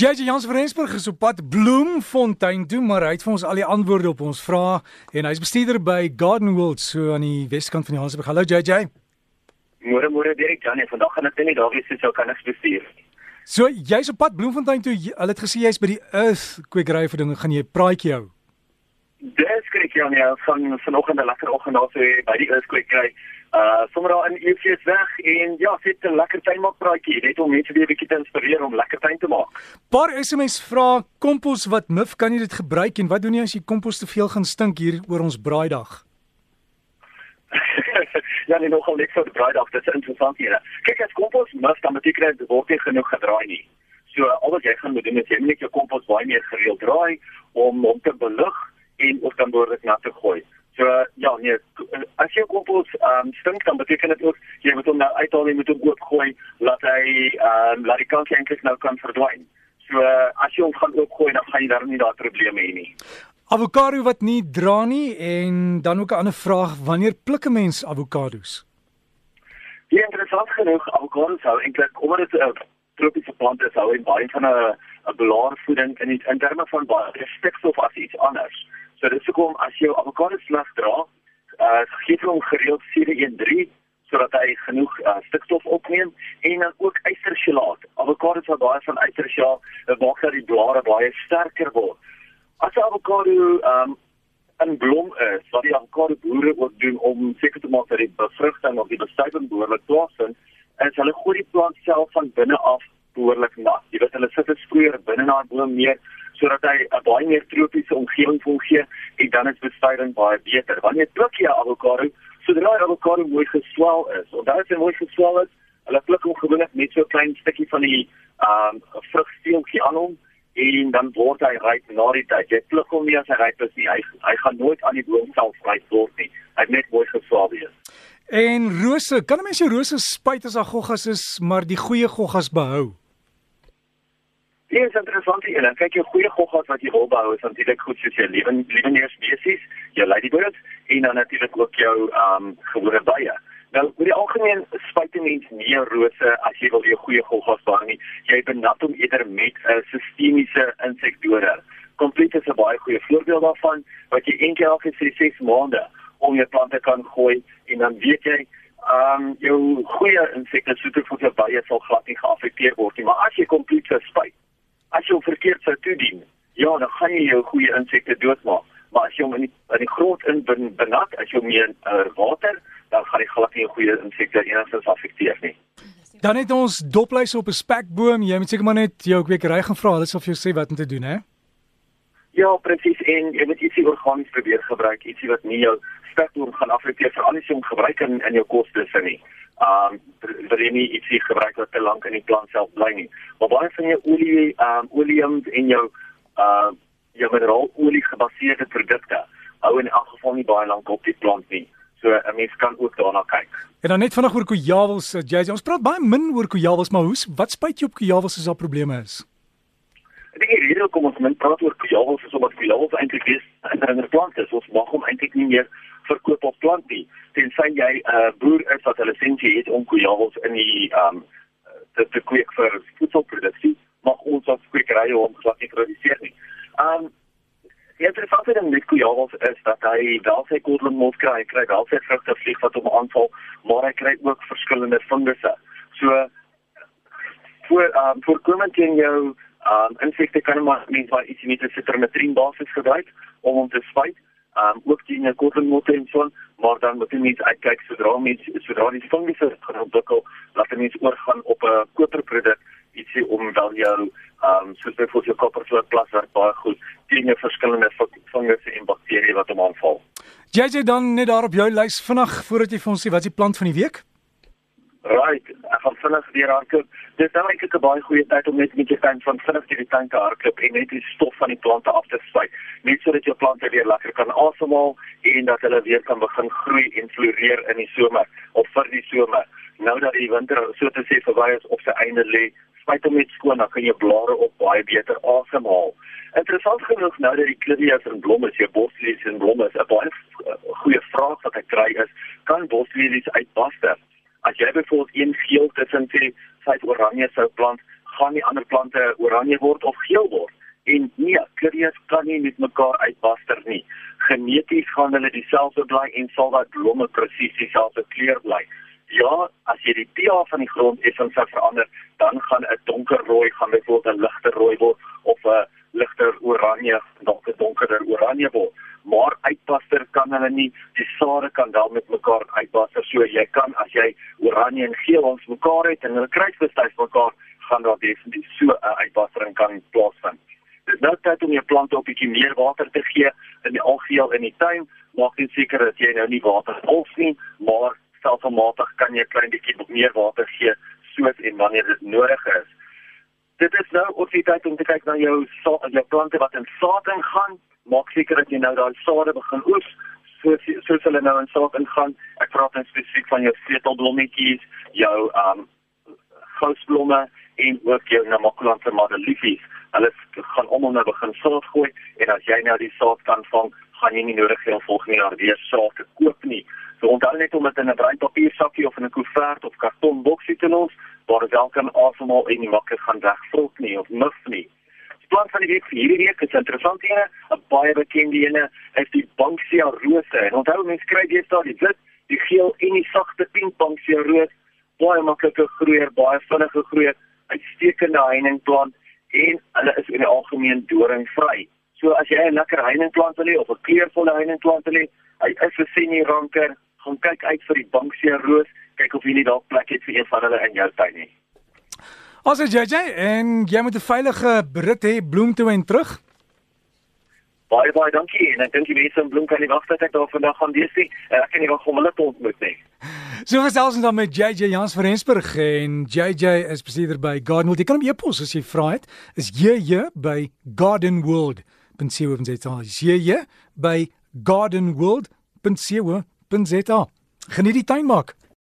JJ Jans van Rensburg is op pad Bloemfontein toe, maar hy het vir ons al die antwoorde op ons vrae en hy's bestuurder by Garden World so aan die Weskant van Johannesburg. Hallo JJ. Môre môre Derek Janie, vandag gaan ek net daar wees so kan ek bestuur. So jy's op pad Bloemfontein toe. Hulle het gesê jy's by die Earth kwekery vir dinge gaan jy praatjie hou. Dis skrik jy nou van vanoggend 'n lekker oggend daar so by die Earth kwekery uh sommer daar in EFS weg en ja, sit 'n lekker tuinmaakpraatjie net om mense weer 'n bietjie te inspireer om lekker tuin te maak. Paar SMS vra kompos wat mif kan jy dit gebruik en wat doen jy as jy kompos te veel gaan stink hier oor ons braaidag? ja, nee, nogal net vir die braaidag, dit is interessant hier. Kyk, as kompos mif dan beteken dit word nie genoeg gedraai nie. So al wat jy gaan moet doen is jy net jou kompos baie meer gereeld draai om om te belug en of dan behoorlik nat te gooi. So ja, nee, as jy kompos ehm um, stink dan beteken dit ook jy moet hom nou uithaal en moet hom oopgooi laat hy ehm um, laat die kankie eintlik nou kan verdwyn. So as jy hom gaan oopgooi dan gaan jy daar nie daai probleme hê nie. Avokado wat nie dra nie en dan ook 'n ander vraag, wanneer pluk 'n mens avokado's? Ja, interessant genoeg, avokado sou eintlik omdat dit 'n tropiese plant is, hou hy baie van 'n 'n blaarvoeding in die, in terme van baie stikstof as iets anders. So dit sou kom as jy avokado slag dra, uh gee hom gereeld 713 sodat hy genoeg uh, stikstof opneem en dan ook ystergelaat. Avokado het baie van ystergelaat, dit maak dat die blare baie sterker word. As avokado um in blom is, wat die avokado boere ook doen om seker te maak dat die bevrugting of die bestuiving behoorlik plaasvind, is hulle gooi die plant self van binne af behoorlik nat. Jy weet hulle sit dit sproeier binne na die boom meer sodat hy 'n baie meer tropiese omgewing kan gee en dan is bestuiving baie beter. Wanneer pluk jy avokado, sodra die avokado mooi geswel is, of daai is mooi geswel is, hulle pluk hom gewoonlik net so 'n klein stukkie van die ehm um, vrugsteeltjie aan hom en dan word hy ryp na die tyd. Jy pluk hom nie as hy ryp is nie. Hy hy gaan nooit aan die boom self ryp word nie. Hy het net mooi geswel wees. En rose, kan 'n mens jou rose spuit as agoggas is, maar die goeie goggas behou? Dit is interessant hier. Dan kyk jy goeie goggas wat jy wil behou is natuurlik goed soos jou lewende lewende spesies, jou ladybirds en dan natuurlik ook jou ehm um, gewone bye. Nou, oor die algemeen spuit mense nie rose as jy wil jou goeie goggas behou nie. Jy benat hom eerder met 'n uh, sistemiese insekdode. Kompleet is 'n baie goeie voorbeeld daarvan wat jy een keer elke 6 maande om jou plante kan gooi en dan weet jy ehm um, jou goeie insekte soete vir jou bye sal glad nie geaffekteer word nie. Maar as jy kompleet verspuit as jy hom verkeerd sou toedien, ja, dan gaan jy jou goeie insekte doodmaak. Maar as jy hom in die, in die grond in ben, benat, as jy hom in uh, water, dan gaan hy glad nie goeie insekte enigstens affekteer nie. Dan het ons dopluise op 'n spekboom. Jy moet seker maar net jou kwekery gaan vra. Hulle sal vir jou sê wat om te doen, hè? Ja, presies. En jy moet ietsie organies probeer gebruik, ietsie wat nie jou spekboom gaan affekteer vir al die sien gebruik in in jou kosse nie um wil jy nie ietsie gebruik wat te lank in die plant self bly nie. Maar baie van jou olie um oleums en jou uh jou mineralolie gebaseerde produkte hou in elk geval nie baie lank op die plant nie. So 'n mens kan ook daarna kyk. En dan net vanaand oor kojawels, uh, jy ons praat baie min oor kojawels, maar hoe wat spyt jy op kojawels as daar probleme is? Ek dink die rede hoekom ons min praat oor kojawels is omdat kojawels eintlik is 'n plant is. Ons mag hom eintlik nie meer verkoop of plant nie tensy jy 'n uh, boer is wat 'n lisensie het om kojawels in die um te, te kweek vir voedselproduksie mag ons as kwekerye hom glad nie produseer nie. Um die interessante ding met kojawels is dat hy wel sy kodeling kry, kry wel sy vrugte vlieg wat hom aanval, maar hy kry ook verskillende fungusse. So voor um voorkomend in jou um insekte kan maar mens maar ietsie met 'n citrometrien basis gebruik om hom te spuit um ook teen 'n kottelmotte en so, maar dan moet jy net uitkyk sodra mens sodra die fungusse gaan ontwikkel, laat mens oorgaan op 'n koperproduk ietsie om wel jou um soos byvoorbeeld jou koppervloot plas werk baie goed teen jou verskillende fungusse en bakterieë wat hom aanval. JJ dan net daar op jou lys vinnig voordat jy vir ons sê wat is die plant van die week? Right, ek gaan vinnig weer hardloop. Dis nou eintlik 'n baie goeie tyd om net 'n bietjie tyd van vinnig die tuin te hardloop en net die stof van die plante af te spuit, net sodat jou plante weer lekker kan asemhaal en dat hulle weer kan begin groei en floreer in die somer of vir die somer. Nou dat die winter so te sê verby is op sy einde lê, spuit hom net skoon, dan kan jou blare op baie beter asemhaal. Interessant genoeg nou dat die clivias in blom is, jou boslelies in blom is, 'n baie goeie vraag wat ek kry is, kan boslelies uitbaster? As jy byvoorbeeld een geel tussen die vyf oranje sou plant, gaan die ander plante oranje word of geel word. En nee, kleurjies kan nie met mekaar uitbaster nie. Geneties gaan hulle dieselfde bly en sal dat blomme presies dieselfde kleur bly. Ja, as jy die pH van die grond effens verander, dan gaan 'n donkerrooi gaan byvoorbeeld 'n ligter rooi word of 'n ligter oranje, dalk 'n donkerder oranje word. Maar uitbaster kan hulle nie, die sade kan wel met mekaar uitbaster. So jy kan as jy oranje en geel ons mekaar het en hulle kruisbestuif mekaar, gaan daar definitief so 'n uitbastering kan plaasvind. Dis nou tyd om jou plante 'n bietjie meer water te gee in die algeheel in die tuin. Maak net seker dat jy nou nie water vol nie, maar stelselmatig kan jy 'n klein bietjie meer water gee soos en wanneer dit nodig is. Dit is nou ook die tyd om te kyk na jou jou plante wat in saad ingaan. Maak seker dat jy nou daai sade begin oes soos soos hulle nou in saad ingaan. Ek praat nou spesifiek van jou sleutelblommetjies, jou um gousblomme en ook jou namakulante madeliefies. Hulle gaan almal nou begin saad gooi en as jy nou die saad kan vang, gaan jy nie nodig hê om volgende jaar weer saad te koop nie. So onthou net om dit in 'n bruin papiersakkie of in 'n koevert of karton boksie te los, waar dit wel kan asemhaal en nie maklik gaan wegvrot nie of mif nie. Die plan van die week vir hierdie week is interessant hier, 'n baie bekende ene is die Banksia rose. En onthou mense kry dit daar die wit, die geel en die sagte pink Banksia roos, baie maklike groeier, baie vinnige groeier, uitstekende heuningplant en hulle is in die algemeen doringvry. So as jy 'n lekker heuningplant wil hê of 'n kleurvolle heuningplant wil hê, hy is 'n senior ranker gaan kyk uit vir die bankseer roos, kyk of jy nie dalk plek het vir een van hulle in jou tuin nie. Ons is JJ en jy moet 'n veilige rit hê bloem toe en terug. Baie baie dankie en ek dink die mense in Bloem kan nie wag dat ek daar vandag gaan wees nie. Eh, ek kan nie wag om hulle te ontmoet nie. So gesels ons dan met JJ Jans van Rensburg en JJ is besitter by Garden World. Jy kan hom e-pos as jy vra het. Is JJ by Garden World. .co.za. JJ by Garden World. .co.za. Geniet die tuin maak.